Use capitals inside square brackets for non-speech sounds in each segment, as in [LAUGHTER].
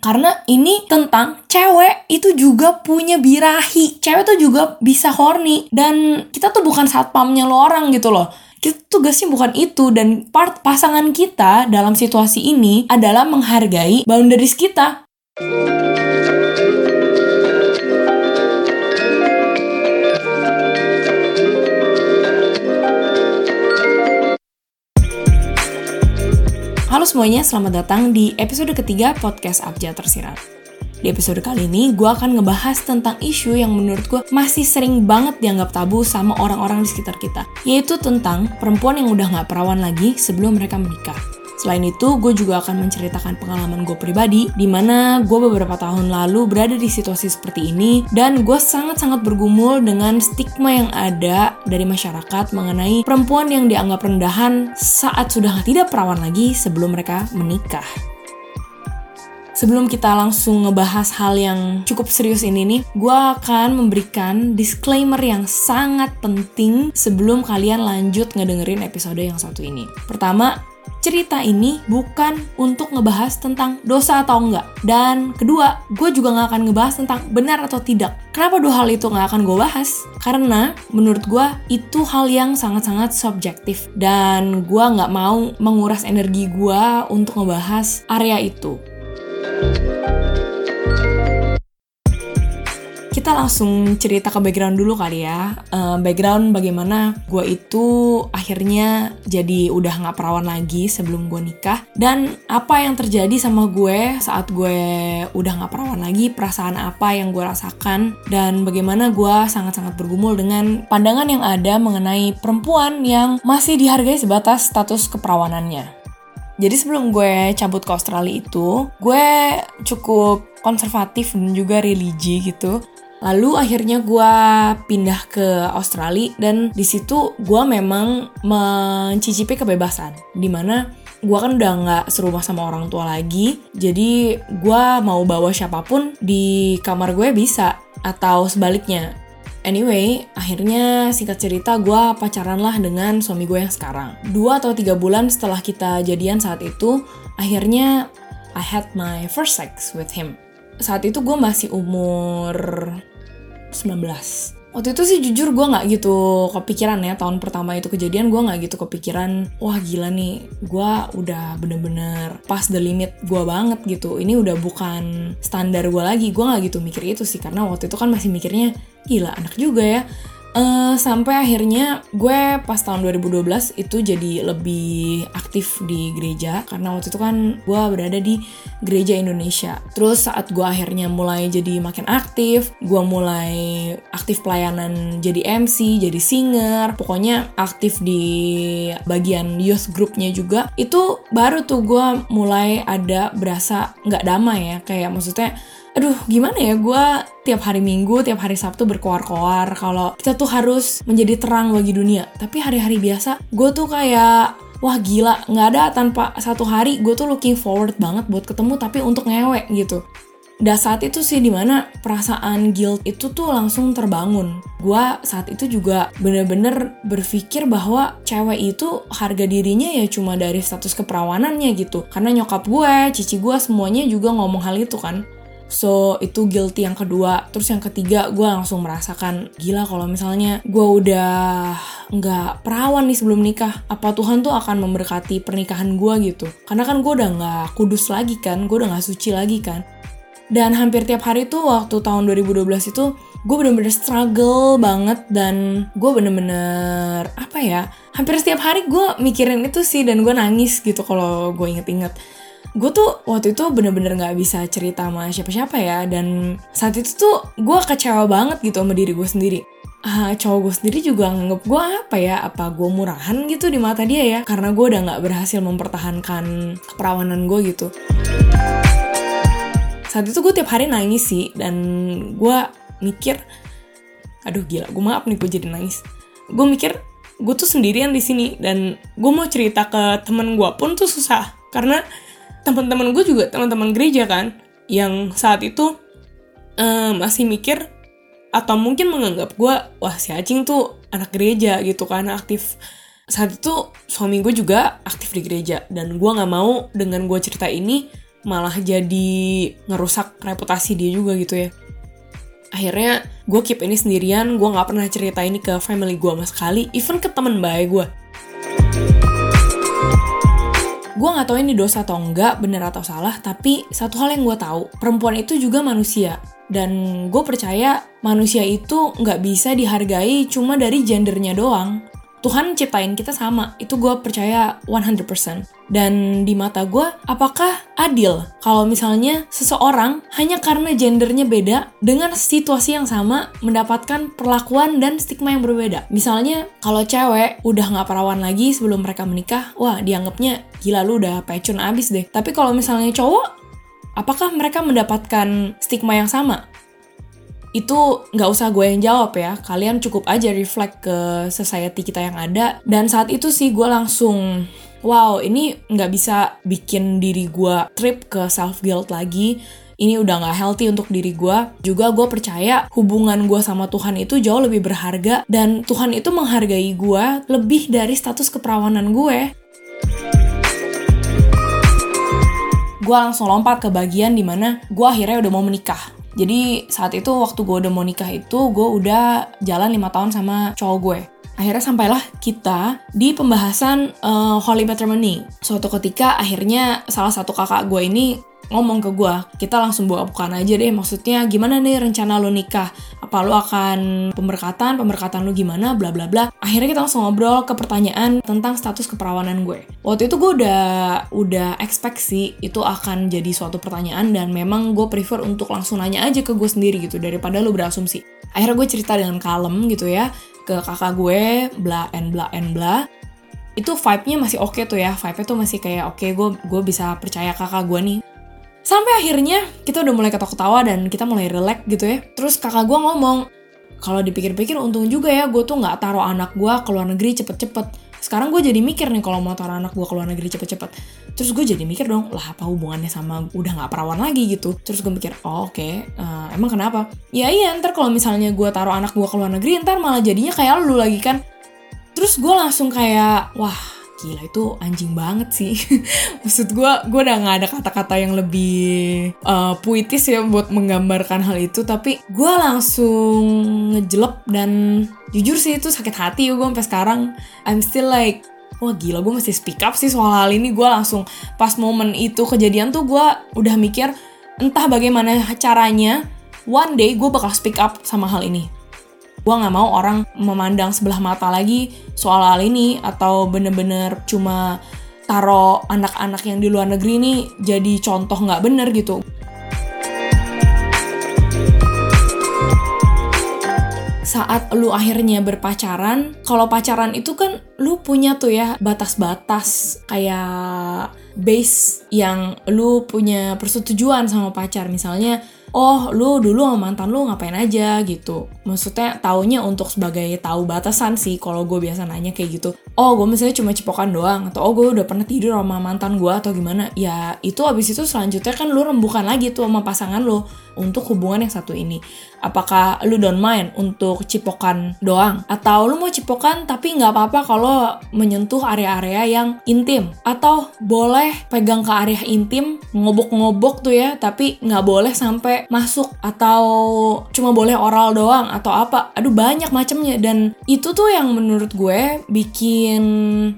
Karena ini tentang cewek itu juga punya birahi. Cewek tuh juga bisa horny. Dan kita tuh bukan satpamnya lo orang gitu loh. Kita tugasnya bukan itu. Dan part pasangan kita dalam situasi ini adalah menghargai boundaries kita. Halo semuanya, selamat datang di episode ketiga podcast Abjad Tersirat. Di episode kali ini, gue akan ngebahas tentang isu yang menurut gue masih sering banget dianggap tabu sama orang-orang di sekitar kita, yaitu tentang perempuan yang udah gak perawan lagi sebelum mereka menikah. Selain itu, gue juga akan menceritakan pengalaman gue pribadi, di mana gue beberapa tahun lalu berada di situasi seperti ini, dan gue sangat-sangat bergumul dengan stigma yang ada dari masyarakat mengenai perempuan yang dianggap rendahan saat sudah tidak perawan lagi sebelum mereka menikah. Sebelum kita langsung ngebahas hal yang cukup serius ini nih, gue akan memberikan disclaimer yang sangat penting sebelum kalian lanjut ngedengerin episode yang satu ini. Pertama, cerita ini bukan untuk ngebahas tentang dosa atau enggak. Dan kedua, gue juga gak akan ngebahas tentang benar atau tidak. Kenapa dua hal itu gak akan gue bahas? Karena menurut gue itu hal yang sangat-sangat subjektif. Dan gue gak mau menguras energi gue untuk ngebahas area itu. Kita langsung cerita ke background dulu kali ya. Uh, background bagaimana gue itu akhirnya jadi udah nggak perawan lagi sebelum gue nikah. Dan apa yang terjadi sama gue saat gue udah nggak perawan lagi, perasaan apa yang gue rasakan, dan bagaimana gue sangat-sangat bergumul dengan pandangan yang ada mengenai perempuan yang masih dihargai sebatas status keperawanannya. Jadi sebelum gue cabut ke Australia itu, gue cukup konservatif dan juga religi gitu. Lalu akhirnya gue pindah ke Australia dan di situ gue memang mencicipi kebebasan. Di mana gue kan udah nggak serumah sama orang tua lagi, jadi gue mau bawa siapa pun di kamar gue bisa atau sebaliknya. Anyway, akhirnya singkat cerita gue pacaran lah dengan suami gue yang sekarang. Dua atau tiga bulan setelah kita jadian saat itu, akhirnya I had my first sex with him. Saat itu gue masih umur 19 Waktu itu sih jujur gue gak gitu kepikiran ya tahun pertama itu kejadian gue gak gitu kepikiran wah gila nih gue udah bener-bener pas the limit gue banget gitu. Ini udah bukan standar gue lagi gue gak gitu mikir itu sih karena waktu itu kan masih mikirnya gila anak juga ya Uh, sampai akhirnya gue pas tahun 2012 itu jadi lebih aktif di gereja karena waktu itu kan gue berada di gereja Indonesia. Terus saat gue akhirnya mulai jadi makin aktif, gue mulai aktif pelayanan jadi MC, jadi singer, pokoknya aktif di bagian youth groupnya juga. Itu baru tuh gue mulai ada berasa nggak damai ya, kayak maksudnya aduh gimana ya gue tiap hari minggu tiap hari sabtu berkoar-koar kalau kita tuh harus menjadi terang bagi dunia tapi hari-hari biasa gue tuh kayak wah gila nggak ada tanpa satu hari gue tuh looking forward banget buat ketemu tapi untuk ngewek gitu dan saat itu sih di mana perasaan guilt itu tuh langsung terbangun. Gue saat itu juga bener-bener berpikir bahwa cewek itu harga dirinya ya cuma dari status keperawanannya gitu. Karena nyokap gue, cici gue semuanya juga ngomong hal itu kan. So itu guilty yang kedua. Terus yang ketiga gue langsung merasakan gila kalau misalnya gue udah nggak perawan nih sebelum nikah. Apa Tuhan tuh akan memberkati pernikahan gue gitu? Karena kan gue udah nggak kudus lagi kan, gue udah nggak suci lagi kan. Dan hampir tiap hari tuh waktu tahun 2012 itu gue bener-bener struggle banget dan gue bener-bener apa ya hampir setiap hari gue mikirin itu sih dan gue nangis gitu kalau gue inget-inget gue tuh waktu itu bener-bener gak bisa cerita sama siapa-siapa ya dan saat itu tuh gue kecewa banget gitu sama diri gue sendiri. Uh, cowok gue sendiri juga nganggep gue apa ya apa gue murahan gitu di mata dia ya karena gue udah gak berhasil mempertahankan keperawanan gue gitu. Saat itu gue tiap hari nangis sih dan gue mikir aduh gila gue maaf nih gue jadi nangis. Gue mikir gue tuh sendirian di sini dan gue mau cerita ke temen gue pun tuh susah karena teman-teman gue juga teman-teman gereja kan yang saat itu uh, masih mikir atau mungkin menganggap gue wah si Acing tuh anak gereja gitu kan aktif. Saat itu suami gue juga aktif di gereja dan gue nggak mau dengan gue cerita ini malah jadi ngerusak reputasi dia juga gitu ya. Akhirnya gue keep ini sendirian gue nggak pernah cerita ini ke family gue sama sekali even ke temen baik gue gue nggak tahu ini dosa atau enggak bener atau salah tapi satu hal yang gue tahu perempuan itu juga manusia. Dan gue percaya manusia itu nggak bisa dihargai cuma dari gendernya doang Tuhan ciptain kita sama, itu gue percaya 100%. Dan di mata gue, apakah adil kalau misalnya seseorang hanya karena gendernya beda dengan situasi yang sama mendapatkan perlakuan dan stigma yang berbeda? Misalnya, kalau cewek udah gak perawan lagi sebelum mereka menikah, wah dianggapnya gila lu udah pecun abis deh. Tapi kalau misalnya cowok, apakah mereka mendapatkan stigma yang sama? Itu nggak usah gue yang jawab ya. Kalian cukup aja reflect ke society kita yang ada. Dan saat itu sih gue langsung wow ini nggak bisa bikin diri gue trip ke self guilt lagi. Ini udah nggak healthy untuk diri gue. Juga gue percaya hubungan gue sama Tuhan itu jauh lebih berharga. Dan Tuhan itu menghargai gue lebih dari status keperawanan gue. Gue langsung lompat ke bagian di mana gue akhirnya udah mau menikah jadi saat itu waktu gue udah mau nikah itu gue udah jalan lima tahun sama cowok gue. Akhirnya sampailah kita di pembahasan uh, Holy Matrimony. Suatu ketika akhirnya salah satu kakak gue ini ngomong ke gue, kita langsung bawa bukan aja deh. Maksudnya gimana nih rencana lo nikah? Apa lo akan pemberkatan? Pemberkatan lo gimana? Bla bla bla. Akhirnya kita langsung ngobrol ke pertanyaan tentang status keperawanan gue. Waktu itu gue udah udah expect sih itu akan jadi suatu pertanyaan dan memang gue prefer untuk langsung nanya aja ke gue sendiri gitu daripada lo berasumsi. Akhirnya gue cerita dengan kalem gitu ya ke kakak gue bla and bla and bla itu vibe-nya masih oke okay tuh ya vibe-nya tuh masih kayak oke okay, gue gue bisa percaya kakak gue nih Sampai akhirnya kita udah mulai ketawa-ketawa dan kita mulai relax gitu ya. Terus kakak gue ngomong, kalau dipikir-pikir untung juga ya gue tuh nggak taruh anak gue ke luar negeri cepet-cepet. Sekarang gue jadi mikir nih kalau mau taruh anak gue ke luar negeri cepet-cepet. Terus gue jadi mikir dong, lah apa hubungannya sama udah nggak perawan lagi gitu. Terus gue mikir, oh oke, okay, uh, eh, emang kenapa? Ya iya ntar kalau misalnya gue taruh anak gue ke luar negeri, ntar malah jadinya kayak lu lagi kan. Terus gue langsung kayak, wah gila itu anjing banget sih. [LAUGHS] Maksud gue gue udah nggak ada kata-kata yang lebih uh, puitis ya buat menggambarkan hal itu tapi gue langsung ngejelep dan jujur sih itu sakit hati gue sampai sekarang. I'm still like wah gila gue mesti speak up sih soal hal ini. Gue langsung pas momen itu kejadian tuh gue udah mikir entah bagaimana caranya one day gue bakal speak up sama hal ini gue nggak mau orang memandang sebelah mata lagi soal hal ini atau bener-bener cuma taro anak-anak yang di luar negeri ini jadi contoh nggak bener gitu saat lu akhirnya berpacaran, kalau pacaran itu kan lu punya tuh ya batas-batas kayak base yang lu punya persetujuan sama pacar. Misalnya oh lu dulu sama mantan lu ngapain aja gitu. Maksudnya taunya untuk sebagai tahu batasan sih kalau gue biasa nanya kayak gitu. Oh gue misalnya cuma cipokan doang atau oh gue udah pernah tidur sama mantan gue atau gimana. Ya itu abis itu selanjutnya kan lu rembukan lagi tuh sama pasangan lu untuk hubungan yang satu ini. Apakah lu don't mind untuk cipokan doang? Atau lu mau cipokan tapi nggak apa-apa kalau menyentuh area-area yang intim? Atau boleh pegang ke area intim ngobok-ngobok tuh ya tapi nggak boleh sampai masuk? Atau cuma boleh oral doang? Atau apa? Aduh banyak macamnya dan itu tuh yang menurut gue bikin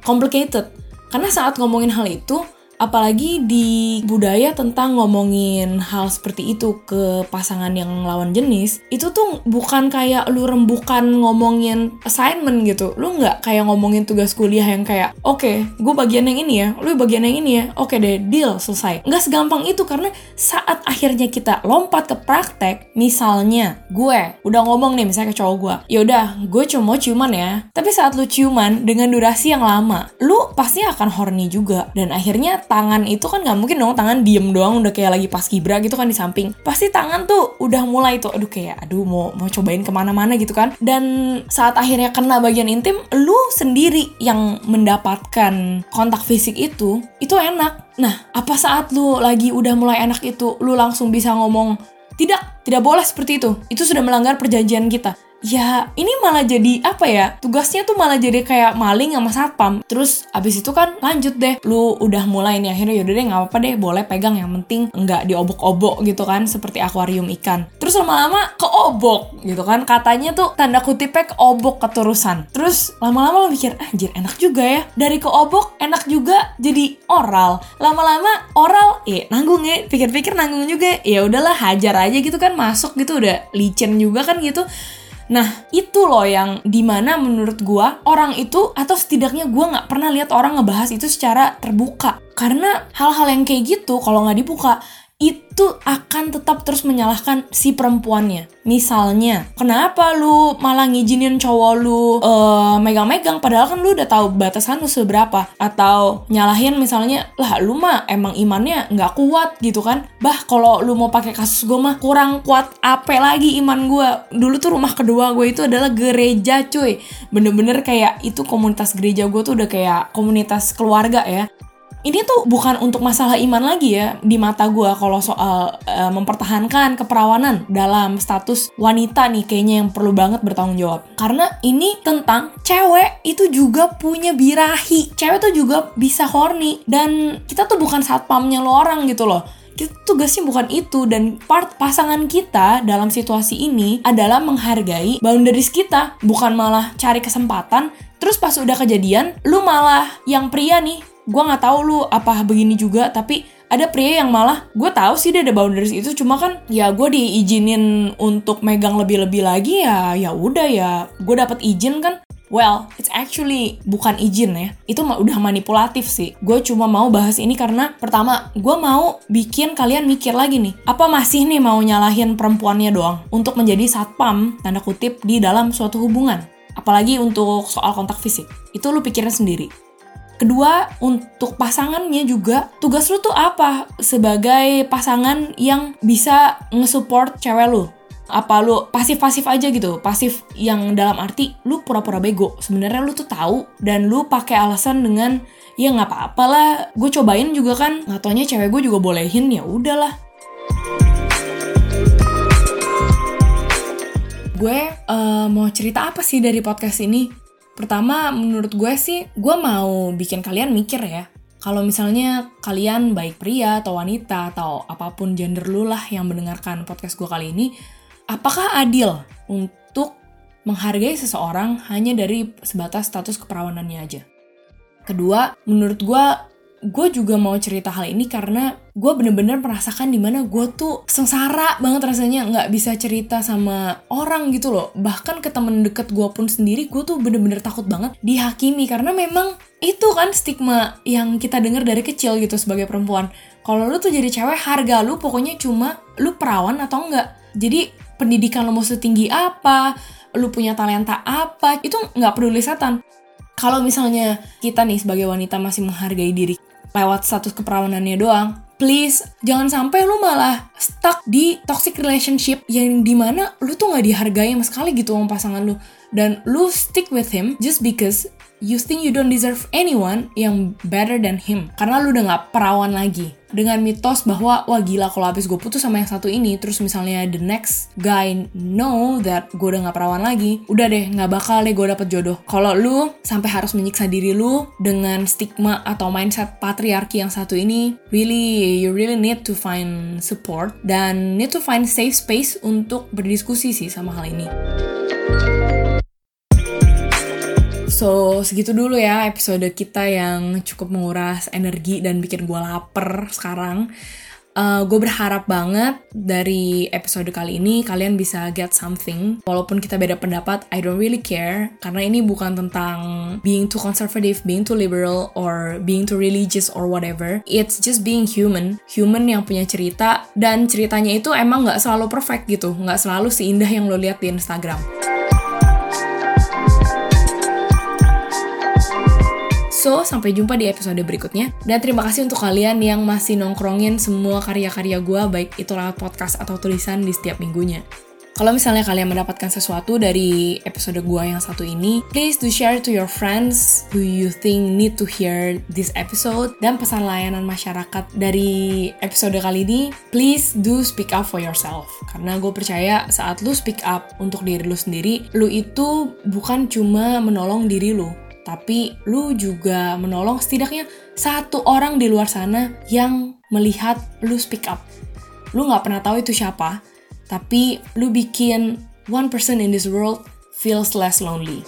complicated. Karena saat ngomongin hal itu apalagi di budaya tentang ngomongin hal seperti itu ke pasangan yang lawan jenis itu tuh bukan kayak lu rembukan ngomongin assignment gitu. Lu nggak kayak ngomongin tugas kuliah yang kayak oke okay, gue bagian yang ini ya lu bagian yang ini ya oke okay deh deal selesai. Nggak segampang itu karena saat akhirnya kita lompat ke praktek misalnya gue udah ngomong nih misalnya ke cowok gue yaudah gue cuma ciuman ya. Tapi saat lu ciuman dengan durasi yang lama lu pasti akan horny juga. Dan akhirnya tangan itu kan nggak mungkin dong tangan diem doang udah kayak lagi pas kibra gitu kan di samping. Pasti tangan tuh udah mulai tuh aduh kayak aduh mau mau cobain ke mana-mana gitu kan. Dan saat akhirnya kena bagian intim lu sendiri yang mendapatkan kontak fisik itu itu enak. Nah apa saat lu lagi udah mulai enak itu lu langsung bisa ngomong tidak tidak boleh seperti itu. Itu sudah melanggar perjanjian kita ya ini malah jadi apa ya tugasnya tuh malah jadi kayak maling sama satpam. Terus abis itu kan lanjut deh lu udah mulai nih akhirnya yaudah deh nggak apa-apa deh boleh pegang yang penting nggak diobok-obok gitu kan seperti akuarium ikan. Terus lama-lama keobok gitu kan katanya tuh tanda kutipnya keobok keterusan. Terus lama-lama lo mikir anjir enak juga ya dari keobok enak juga jadi oral. Lama-lama oral eh nanggung ya pikir-pikir nanggung juga. Ya udahlah hajar aja gitu kan masuk gitu udah licin juga kan gitu Nah, itu loh yang di mana menurut gua orang itu atau setidaknya gua nggak pernah lihat orang ngebahas itu secara terbuka. Karena hal-hal yang kayak gitu kalau nggak dibuka itu akan tetap terus menyalahkan si perempuannya. Misalnya, kenapa lu malah ngizinin cowok lu uh, megang-megang padahal kan lu udah tahu batasan lu seberapa atau nyalahin misalnya lah lu mah emang imannya nggak kuat gitu kan. Bah kalau lu mau pakai kasus gue mah kurang kuat apa lagi iman gue. Dulu tuh rumah kedua gue itu adalah gereja cuy. Bener-bener kayak itu komunitas gereja gue tuh udah kayak komunitas keluarga ya ini tuh bukan untuk masalah iman lagi ya di mata gue kalau soal uh, mempertahankan keperawanan dalam status wanita nih kayaknya yang perlu banget bertanggung jawab. Karena ini tentang cewek itu juga punya birahi. Cewek tuh juga bisa horny. Dan kita tuh bukan satpamnya lo orang gitu loh kita tugasnya bukan itu dan part pasangan kita dalam situasi ini adalah menghargai boundaries kita bukan malah cari kesempatan. Terus pas udah kejadian lu malah yang pria nih. Gue nggak tahu lu apa begini juga tapi ada pria yang malah gue tahu sih dia ada boundaries itu cuma kan ya gue diizinin untuk megang lebih-lebih lagi ya ya udah ya gue dapat izin kan Well, it's actually bukan izin ya. Itu udah manipulatif sih. Gue cuma mau bahas ini karena pertama, gue mau bikin kalian mikir lagi nih. Apa masih nih mau nyalahin perempuannya doang untuk menjadi satpam, tanda kutip, di dalam suatu hubungan? Apalagi untuk soal kontak fisik. Itu lu pikirin sendiri. Kedua, untuk pasangannya juga, tugas lu tuh apa sebagai pasangan yang bisa nge-support cewek lu? Apa lu pasif-pasif aja gitu? Pasif yang dalam arti lu pura-pura bego. Sebenarnya lu tuh tahu dan lu pakai alasan dengan ya nggak apa-apa lah. Gue cobain juga kan. Nggak taunya cewek gue juga bolehin ya udahlah. Gue uh, mau cerita apa sih dari podcast ini? Pertama, menurut gue sih, gue mau bikin kalian mikir ya. Kalau misalnya kalian baik pria atau wanita atau apa pun gender lu lah yang mendengarkan podcast gue kali ini, apakah adil untuk menghargai seseorang hanya dari sebatas status keperawanannya aja? Kedua, menurut gue gue juga mau cerita hal ini karena gue bener-bener merasakan di mana gue tuh sengsara banget rasanya nggak bisa cerita sama orang gitu loh. Bahkan ke temen deket gue pun sendiri gue tuh bener-bener takut banget dihakimi karena memang itu kan stigma yang kita dengar dari kecil gitu sebagai perempuan. Kalau lu tuh jadi cewek harga lu pokoknya cuma lu perawan atau enggak? Jadi pendidikan lo mau setinggi apa? Lu punya talenta apa? Itu nggak peduli setan. Kalau misalnya kita nih sebagai wanita masih menghargai diri lewat status keperawanannya doang, please jangan sampai lu malah stuck di toxic relationship yang di mana lu tuh nggak dihargai sama sekali gitu sama pasangan lu. Dan lu stick with him just because you think you don't deserve anyone yang better than him. Karena lu udah gak perawan lagi. Dengan mitos bahwa wah gila kalau habis gue putus sama yang satu ini terus misalnya the next guy know that gue udah gak perawan lagi udah deh gak bakal deh gue dapet jodoh. Kalau lu sampai harus menyiksa diri lu dengan stigma atau mindset patriarki yang satu ini really you really need to find support dan need to find safe space untuk berdiskusi sih sama hal ini. So, segitu dulu ya episode kita yang cukup menguras energi dan bikin gue lapar sekarang. Uh, gue berharap banget dari episode kali ini kalian bisa get something. Walaupun kita beda pendapat, I don't really care. Karena ini bukan tentang being too conservative, being too liberal, or being too religious or whatever. It's just being human. Human yang punya cerita, dan ceritanya itu emang gak selalu perfect gitu. Gak selalu seindah yang lo lihat di Instagram. So, sampai jumpa di episode berikutnya. Dan terima kasih untuk kalian yang masih nongkrongin semua karya-karya gue, baik itu lewat podcast atau tulisan di setiap minggunya. Kalau misalnya kalian mendapatkan sesuatu dari episode gua yang satu ini, please do share to your friends who you think need to hear this episode. Dan pesan layanan masyarakat dari episode kali ini, please do speak up for yourself. Karena gue percaya saat lu speak up untuk diri lu sendiri, lu itu bukan cuma menolong diri lu, tapi lu juga menolong setidaknya satu orang di luar sana yang melihat lu speak up. Lu nggak pernah tahu itu siapa, tapi lu bikin one person in this world feels less lonely.